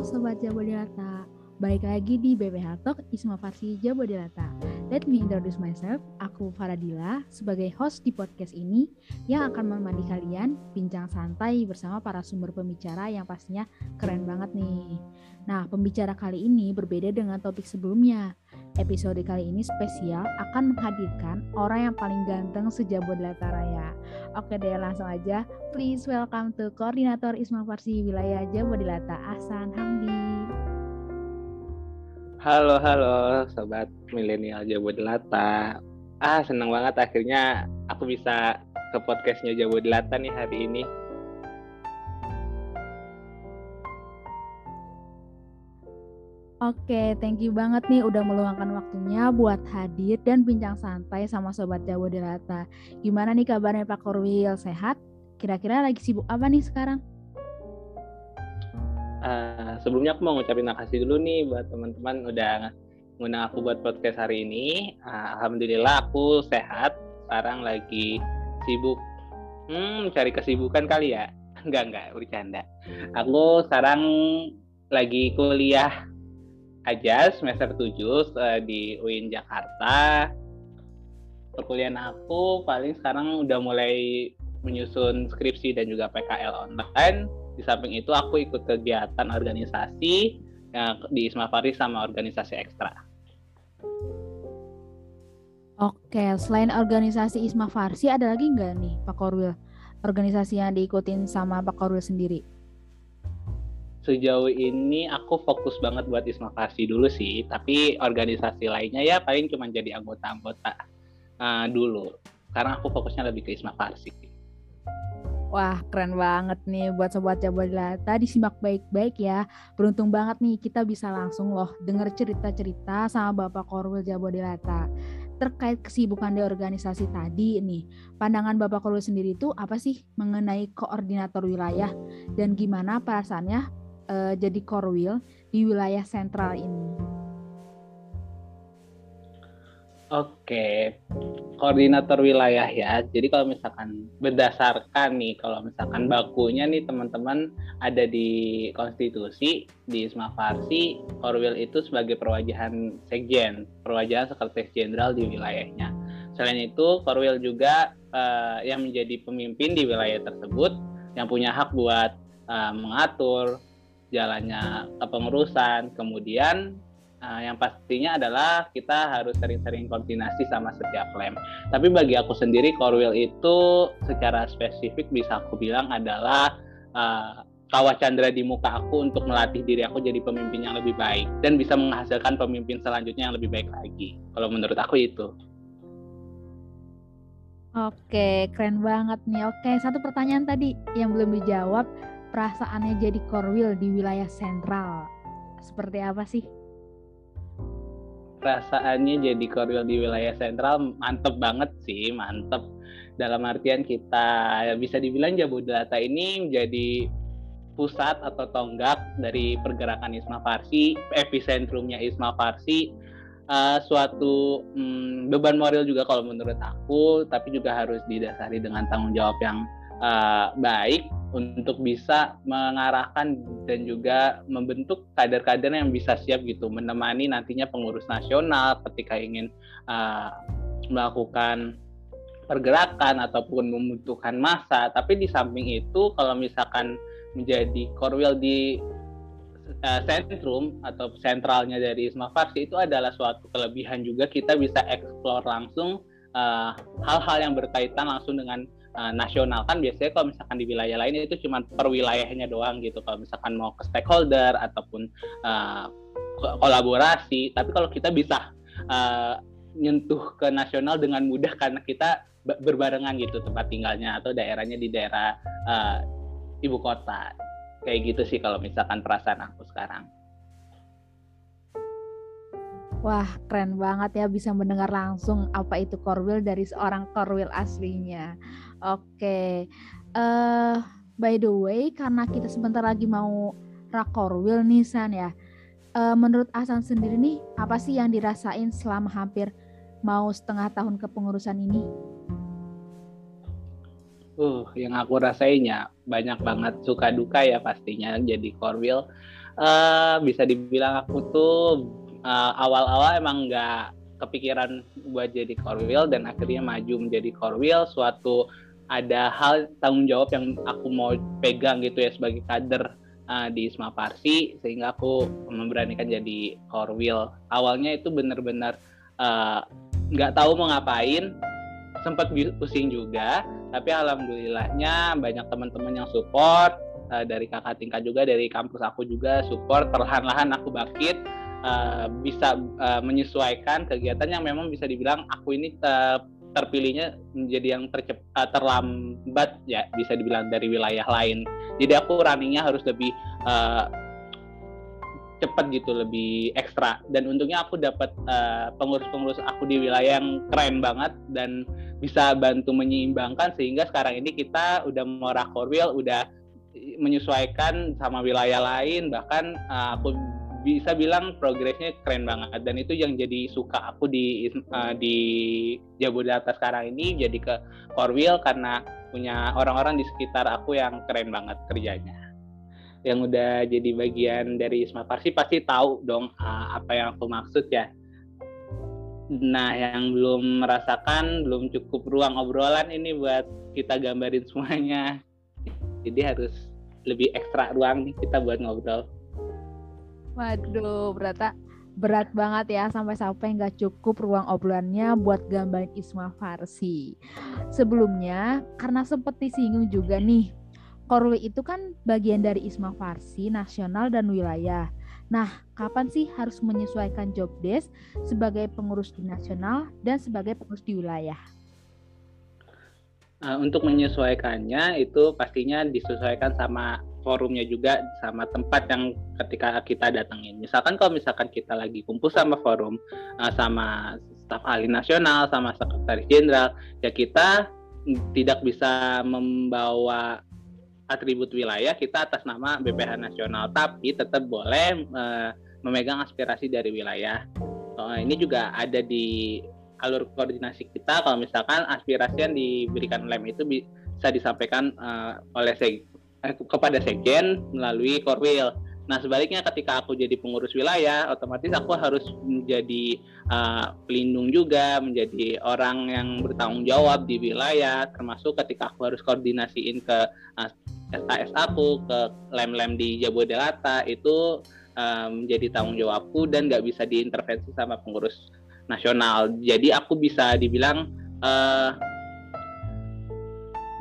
Sobat Jabodetabek, balik lagi di BPH Talk Isma Farsi Jabodetabek. Let me introduce myself, aku Faradila sebagai host di podcast ini yang akan menemani kalian bincang santai bersama para sumber pembicara yang pastinya keren banget nih. Nah, pembicara kali ini berbeda dengan topik sebelumnya. Episode kali ini spesial akan menghadirkan orang yang paling ganteng sejabodelatar Raya. Oke deh, langsung aja. Please welcome to Koordinator Isma Farsi Wilayah Jabodelata, Ahsan Hamdi. Halo, halo Sobat Milenial Jabodelata. Ah, senang banget akhirnya aku bisa ke podcastnya Jabodelata nih hari ini. Oke, thank you banget nih udah meluangkan waktunya buat hadir dan bincang santai sama Sobat Jawa Delata. Gimana nih kabarnya Pak Korwil? Sehat? Kira-kira lagi sibuk apa nih sekarang? Uh, sebelumnya aku mau ngucapin makasih dulu nih buat teman-teman udah ngundang aku buat podcast hari ini. Uh, Alhamdulillah aku sehat. Sekarang lagi sibuk hmm, cari kesibukan kali ya. Enggak, enggak, bercanda. Aku sekarang lagi kuliah aja semester 7 uh, eh, di UIN Jakarta. Perkuliahan aku paling sekarang udah mulai menyusun skripsi dan juga PKL online. Di samping itu aku ikut kegiatan organisasi yang di Isma Faris sama organisasi ekstra. Oke, selain organisasi Isma Farsi ada lagi nggak nih Pak Korwil? Organisasi yang diikutin sama Pak Korwil sendiri? sejauh ini aku fokus banget buat Isma Farsi dulu sih, tapi organisasi lainnya ya paling cuma jadi anggota-anggota uh, dulu. Karena aku fokusnya lebih ke Isma Farsi. Wah, keren banget nih buat sobat Jabodelata. Disimak baik-baik ya. Beruntung banget nih kita bisa langsung loh denger cerita-cerita sama Bapak Korwil Jabodelata. Terkait kesibukan di organisasi tadi nih, pandangan Bapak Korwil sendiri itu apa sih mengenai koordinator wilayah dan gimana perasaannya uh, jadi korwil di wilayah sentral ini? Oke, koordinator wilayah ya. Jadi kalau misalkan berdasarkan nih, kalau misalkan bakunya nih teman-teman ada di konstitusi di Isma Farsi, Korwil itu sebagai perwajahan sekjen, perwajahan sekretaris jenderal di wilayahnya. Selain itu, Korwil juga uh, yang menjadi pemimpin di wilayah tersebut, yang punya hak buat uh, mengatur, jalannya kepengurusan kemudian uh, yang pastinya adalah kita harus sering-sering koordinasi sama setiap lem tapi bagi aku sendiri Korwil itu secara spesifik bisa aku bilang adalah uh, kawah chandra di muka aku untuk melatih diri aku jadi pemimpin yang lebih baik dan bisa menghasilkan pemimpin selanjutnya yang lebih baik lagi. Kalau menurut aku itu. Oke, keren banget nih. Oke, satu pertanyaan tadi yang belum dijawab. Perasaannya jadi korwil di wilayah sentral. Seperti apa sih? Perasaannya jadi korwil di wilayah sentral mantep banget sih, mantep. Dalam artian kita ya bisa dibilang Jabodelata ini menjadi pusat atau tonggak dari pergerakan Isma Farsi, epicentrumnya Isma Farsi, uh, suatu um, beban moral juga kalau menurut aku, tapi juga harus didasari dengan tanggung jawab yang uh, baik untuk bisa mengarahkan dan juga membentuk kader-kader yang bisa siap gitu menemani nantinya pengurus nasional ketika ingin uh, melakukan pergerakan ataupun membutuhkan masa tapi di samping itu kalau misalkan menjadi korwil di uh, sentrum atau sentralnya dari Isma Farsi itu adalah suatu kelebihan juga kita bisa eksplor langsung hal-hal uh, hal -hal yang berkaitan langsung dengan uh, nasional kan biasanya kalau misalkan di wilayah lain itu cuma per wilayahnya doang gitu kalau misalkan mau ke stakeholder ataupun uh, kolaborasi tapi kalau kita bisa uh, nyentuh ke nasional dengan mudah karena kita berbarengan gitu tempat tinggalnya atau daerahnya di daerah uh, ibu kota kayak gitu sih kalau misalkan perasaan aku sekarang. Wah, keren banget ya bisa mendengar langsung apa itu korwil dari seorang korwil aslinya. Oke. Uh, by the way, karena kita sebentar lagi mau rakorwil nih San ya. Uh, menurut Asan sendiri nih, apa sih yang dirasain selama hampir mau setengah tahun kepengurusan ini? Uh, yang aku rasainnya banyak banget suka duka ya pastinya jadi korwil uh, bisa dibilang aku tuh uh, awal-awal emang nggak kepikiran buat jadi korwil dan akhirnya maju menjadi korwil suatu ada hal tanggung jawab yang aku mau pegang gitu ya sebagai kader uh, di Isma Parsi sehingga aku memberanikan jadi korwil awalnya itu benar-benar nggak uh, tahu mau ngapain sempat pusing juga tapi alhamdulillahnya banyak teman-teman yang support uh, dari kakak tingkat juga dari kampus aku juga support perlahan-lahan aku bangkit uh, bisa uh, menyesuaikan kegiatan yang memang bisa dibilang aku ini uh, terpilihnya menjadi yang tercep, uh, terlambat ya bisa dibilang dari wilayah lain. Jadi aku runningnya harus lebih uh, cepat gitu lebih ekstra. Dan untungnya aku dapat uh, pengurus-pengurus aku di wilayah yang keren banget dan bisa bantu menyeimbangkan sehingga sekarang ini kita udah mau rakorwil udah menyesuaikan sama wilayah lain. Bahkan uh, aku bisa bilang progresnya keren banget. Dan itu yang jadi suka aku di uh, di Jabodetabek sekarang ini jadi ke Korwil karena punya orang-orang di sekitar aku yang keren banget kerjanya. Yang udah jadi bagian dari Isma Parsi pasti tahu dong uh, apa yang aku maksud ya. Nah yang belum merasakan belum cukup ruang obrolan ini buat kita gambarin semuanya. Jadi harus lebih ekstra ruang nih kita buat ngobrol waduh berata berat banget ya sampai-sampai nggak cukup ruang obrolannya buat gambarin Isma Farsi. Sebelumnya, karena sempat disinggung juga nih, Korwi itu kan bagian dari Isma Farsi nasional dan wilayah. Nah, kapan sih harus menyesuaikan job desk sebagai pengurus di nasional dan sebagai pengurus di wilayah? uh, untuk menyesuaikannya itu pastinya disesuaikan sama forumnya juga sama tempat yang ketika kita datangin. Misalkan kalau misalkan kita lagi kumpul sama forum uh, sama staf ahli nasional sama sekretaris jenderal, ya kita tidak bisa membawa atribut wilayah kita atas nama BPH nasional, tapi tetap boleh uh, memegang aspirasi dari wilayah. Uh, ini juga ada di alur koordinasi kita kalau misalkan aspirasi yang diberikan lem itu bisa disampaikan uh, oleh eh, kepada sekjen melalui korwil. Nah sebaliknya ketika aku jadi pengurus wilayah, otomatis aku harus menjadi uh, pelindung juga, menjadi orang yang bertanggung jawab di wilayah, termasuk ketika aku harus koordinasiin ke uh, SKS aku, ke lem-lem di Jabodetabek itu uh, menjadi tanggung jawabku dan nggak bisa diintervensi sama pengurus nasional. Jadi aku bisa dibilang uh,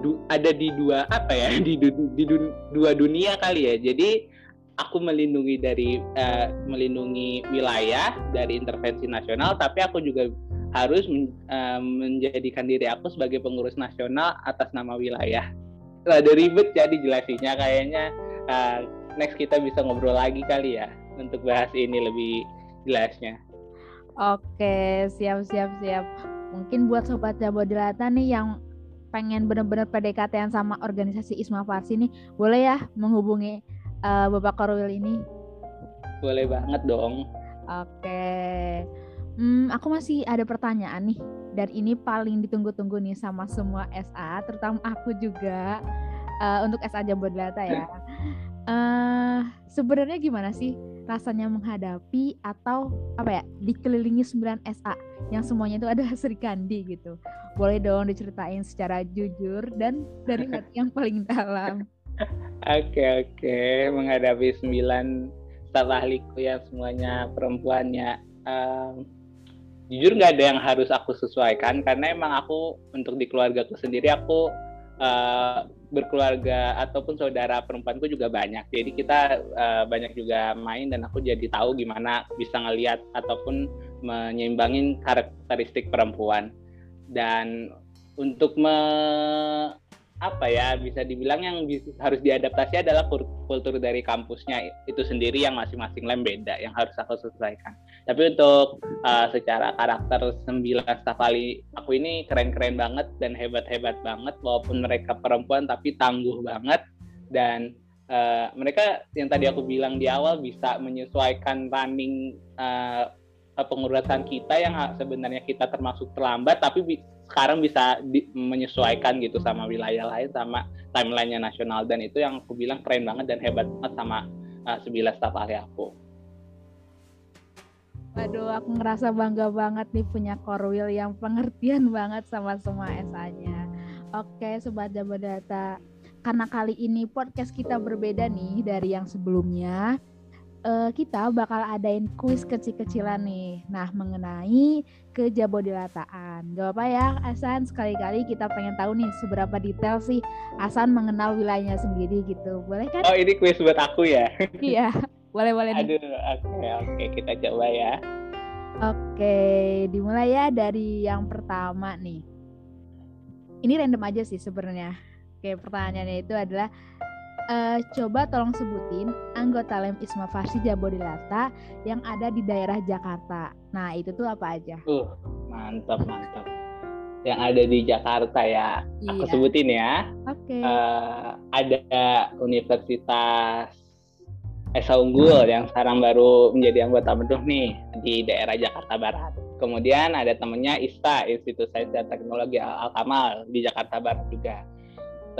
du, ada di dua apa ya di, du, di du, dua dunia kali ya. Jadi aku melindungi dari uh, melindungi wilayah dari intervensi nasional, tapi aku juga harus men, uh, menjadikan diri aku sebagai pengurus nasional atas nama wilayah. Ada ribet jadi jelasinya kayaknya uh, next kita bisa ngobrol lagi kali ya untuk bahas ini lebih jelasnya. Oke, siap siap siap. Mungkin buat sobat Jabodelata nih yang pengen bener-bener PDKT sama organisasi Isma Farsi nih, boleh ya menghubungi uh, Bapak Korwil ini? Boleh banget dong. Oke. Hmm, aku masih ada pertanyaan nih. Dan ini paling ditunggu-tunggu nih sama semua SA, terutama aku juga uh, untuk SA Jabodelata ya. Uh, Sebenarnya gimana sih rasanya menghadapi atau apa ya dikelilingi 9 SA yang semuanya itu ada Sri Kandi gitu. Boleh dong diceritain secara jujur dan dari hati yang paling dalam. Oke oke menghadapi 9 staf ahliku yang semuanya perempuannya. Um, jujur nggak ada yang harus aku sesuaikan karena emang aku untuk di keluargaku sendiri aku uh, berkeluarga ataupun saudara perempuanku juga banyak. Jadi kita uh, banyak juga main dan aku jadi tahu gimana bisa ngelihat ataupun menyeimbangin karakteristik perempuan. Dan untuk me apa ya bisa dibilang yang harus diadaptasi adalah kultur dari kampusnya itu sendiri yang masing-masing lem beda yang harus aku selesaikan. Tapi untuk uh, secara karakter sembilan staf ahli aku ini keren-keren banget dan hebat-hebat banget walaupun mereka perempuan tapi tangguh banget dan uh, mereka yang tadi aku bilang di awal bisa menyesuaikan running uh, pengurusan kita yang sebenarnya kita termasuk terlambat tapi sekarang bisa di, menyesuaikan gitu sama wilayah lain sama timelinenya nasional dan itu yang aku bilang keren banget dan hebat banget sama uh, sebilas staf ahli aku. Waduh, aku ngerasa bangga banget nih punya Korwil yang pengertian banget sama semua SA-nya. Oke, Sobat Jabodata. Karena kali ini podcast kita berbeda nih dari yang sebelumnya uh, kita bakal adain kuis kecil-kecilan nih. Nah, mengenai kejabodilataan. Gak apa ya, Asan. Sekali-kali kita pengen tahu nih seberapa detail sih Asan mengenal wilayahnya sendiri gitu. Boleh kan? Oh, ini kuis buat aku ya? iya, boleh-boleh nih. Aduh, oke, okay, oke. Okay. Kita coba ya. Oke, dimulai ya dari yang pertama nih. Ini random aja sih sebenarnya. Oke, pertanyaannya itu adalah uh, coba tolong sebutin anggota Lem Isma Farsi Jabodilata yang ada di daerah Jakarta. Nah, itu tuh apa aja? Uh, mantap, mantap. Yang ada di Jakarta ya. Iya. Aku sebutin ya. Oke. Okay. Uh, eh, ada Universitas Esa Unggul yang sekarang baru menjadi anggota Meduh nih di daerah Jakarta Barat. Kemudian ada temennya ISTA, Institut Sains dan Teknologi Al-Kamal di Jakarta Barat juga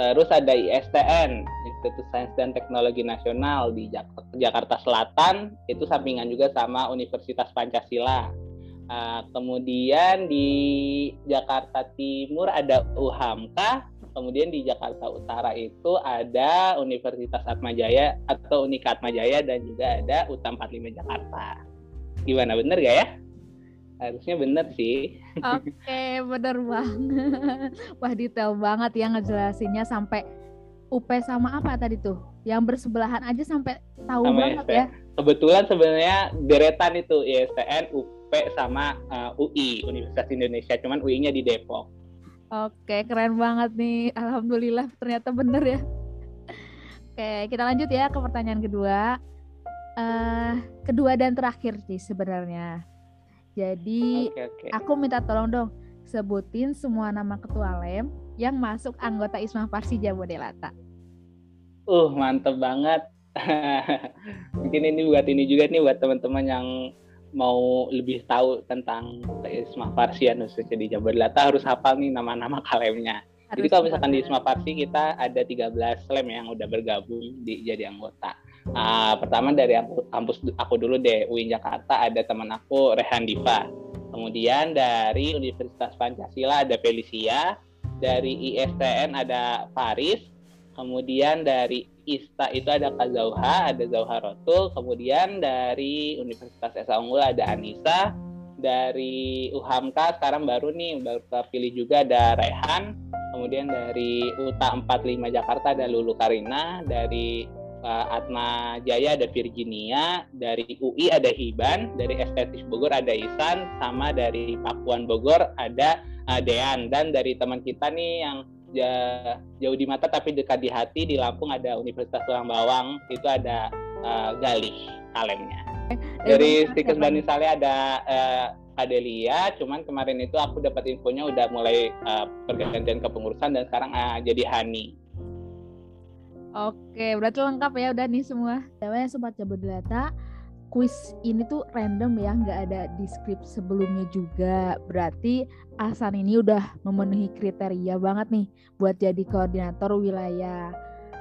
Terus ada ISTN, Institut Sains dan Teknologi Nasional di Jakarta Selatan, itu sampingan juga sama Universitas Pancasila. Uh, kemudian di Jakarta Timur ada UHAMKA, kemudian di Jakarta Utara itu ada Universitas Atmajaya atau Unika Atmajaya dan juga ada UTAM 45 Jakarta. Gimana bener gak ya? Harusnya bener sih. Oke, okay, bener banget. Wah detail banget ya ngejelasinnya sampai UP sama apa tadi tuh? Yang bersebelahan aja sampai tahu sama banget ya. Kebetulan sebenarnya deretan itu ISTN, UP sama uh, eh, UI Universitas Indonesia, cuman UI-nya di Depok. Oke, keren banget nih. Alhamdulillah ternyata bener ya. Oke, kita lanjut ya ke pertanyaan kedua. Uh, kedua dan terakhir sih sebenarnya. Jadi okay, okay. aku minta tolong dong sebutin semua nama ketua lem yang masuk anggota Isma Farsi Jabodelata. Uh, mantep banget. Mungkin ini buat ini juga nih buat teman-teman yang mau lebih tahu tentang Isma Farsi ya khususnya di Jabodelata harus hafal nih nama-nama kalemnya. Harus Jadi kalau misalkan di Isma Farsi kita ada 13 lem yang udah bergabung di jadi anggota. Uh, pertama dari kampus aku dulu deh UIN Jakarta ada teman aku Rehan Diva. Kemudian dari Universitas Pancasila ada Felicia, dari ISTN ada Faris, kemudian dari ISTA itu ada Kak Zauha, ada Zauha Rotul, kemudian dari Universitas Esa Unggul ada Anissa, dari UHAMKA sekarang baru nih baru terpilih juga ada Rehan, kemudian dari UTA 45 Jakarta ada Lulu Karina, dari uh, Atma Jaya ada Virginia, dari UI ada Hiban, dari Estetis Bogor ada Isan, sama dari Pakuan Bogor ada uh, Dean dan dari teman kita nih yang jauh di mata tapi dekat di hati di Lampung ada Universitas Tulang Bawang itu ada uh, Galih kalemnya. Dari Stikes Bani Saleh ada uh, Adelia, cuman kemarin itu aku dapat infonya udah mulai uh, pergantian kepengurusan dan sekarang uh, jadi Hani. Oke, berarti lengkap ya udah nih semua. Namanya Sobat Jabodelata, quiz ini tuh random ya, nggak ada di script sebelumnya juga. Berarti Asan ini udah memenuhi kriteria banget nih buat jadi koordinator wilayah.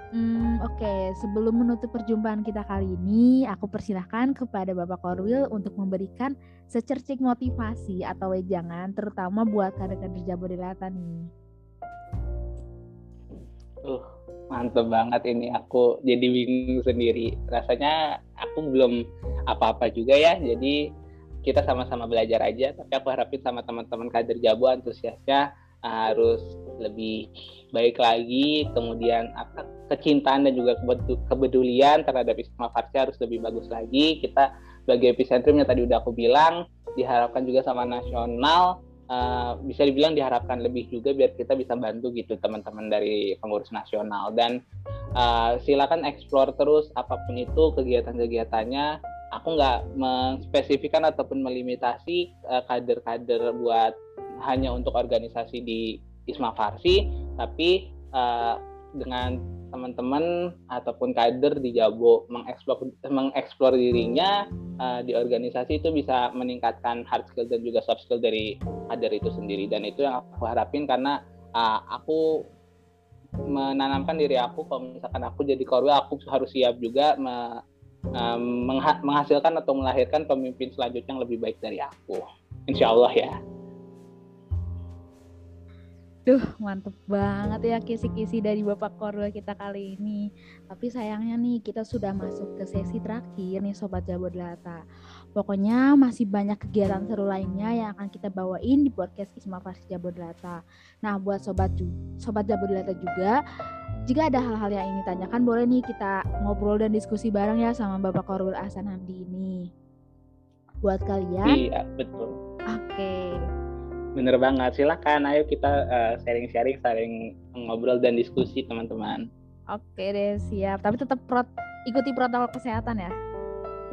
Hmm, Oke, okay. sebelum menutup perjumpaan kita kali ini, aku persilahkan kepada Bapak Korwil untuk memberikan secercik motivasi atau wejangan, terutama buat kader-kader Jabodelata nih. Uh, mantep banget ini aku jadi bingung sendiri. Rasanya aku belum apa-apa juga ya jadi kita sama-sama belajar aja. Tapi aku harapin sama teman-teman kader Jabu antusiasnya harus lebih baik lagi. Kemudian kecintaan dan juga kepedulian terhadap Isma Farsi harus lebih bagus lagi. Kita epicentrum yang tadi udah aku bilang diharapkan juga sama nasional uh, bisa dibilang diharapkan lebih juga biar kita bisa bantu gitu teman-teman dari pengurus nasional. Dan uh, silakan explore terus apa pun itu kegiatan-kegiatannya. Aku nggak menspesifikkan ataupun melimitasi uh, kader-kader buat hanya untuk organisasi di Isma Farsi tapi uh, dengan teman-teman ataupun kader di Jabo mengeksplor mengeksplor dirinya uh, di organisasi itu bisa meningkatkan hard skill dan juga soft skill dari kader itu sendiri dan itu yang aku harapin karena uh, aku menanamkan diri aku kalau misalkan aku jadi korwil aku harus siap juga me um, menghasilkan atau melahirkan pemimpin selanjutnya yang lebih baik dari aku. Insya Allah ya. Duh, mantep banget ya kisi-kisi dari Bapak Korwil kita kali ini. Tapi sayangnya nih, kita sudah masuk ke sesi terakhir nih Sobat Jabodelata. Pokoknya masih banyak kegiatan seru lainnya yang akan kita bawain di podcast Isma Farsi Jabodelata. Nah, buat Sobat, Sobat Jabodelata juga, jika ada hal-hal yang ingin ditanyakan, boleh nih kita ngobrol dan diskusi bareng ya sama Bapak Korwil Ahsan Hamdi ini. Buat kalian. Iya, betul. Oke. Okay Bener banget. Silakan, ayo kita uh, sharing-sharing, saling ngobrol dan diskusi teman-teman. Oke deh, siap. Tapi tetap prot ikuti protokol kesehatan ya.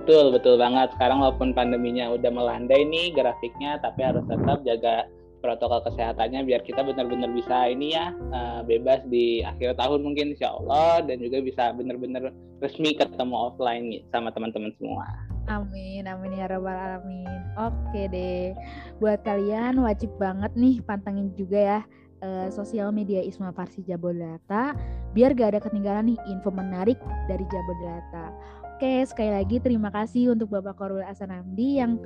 Betul, betul banget. Sekarang walaupun pandeminya udah melandai nih grafiknya, tapi harus tetap jaga protokol kesehatannya biar kita benar-benar bisa ini ya uh, bebas di akhir tahun mungkin insya Allah dan juga bisa benar-benar resmi ketemu offline nih sama teman-teman semua. Amin, amin ya robbal alamin. Oke deh, buat kalian wajib banget nih pantengin juga ya uh, sosial media Isma Farsi Jabodelata biar gak ada ketinggalan nih info menarik dari Jabodelata. Oke, sekali lagi terima kasih untuk Bapak Korul Asanamdi yang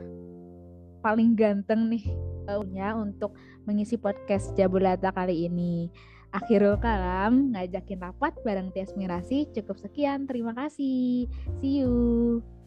paling ganteng nih punya untuk mengisi podcast Jabodelata kali ini. Akhirul kalam ngajakin rapat bareng Tias Mirasi cukup sekian. Terima kasih. See you.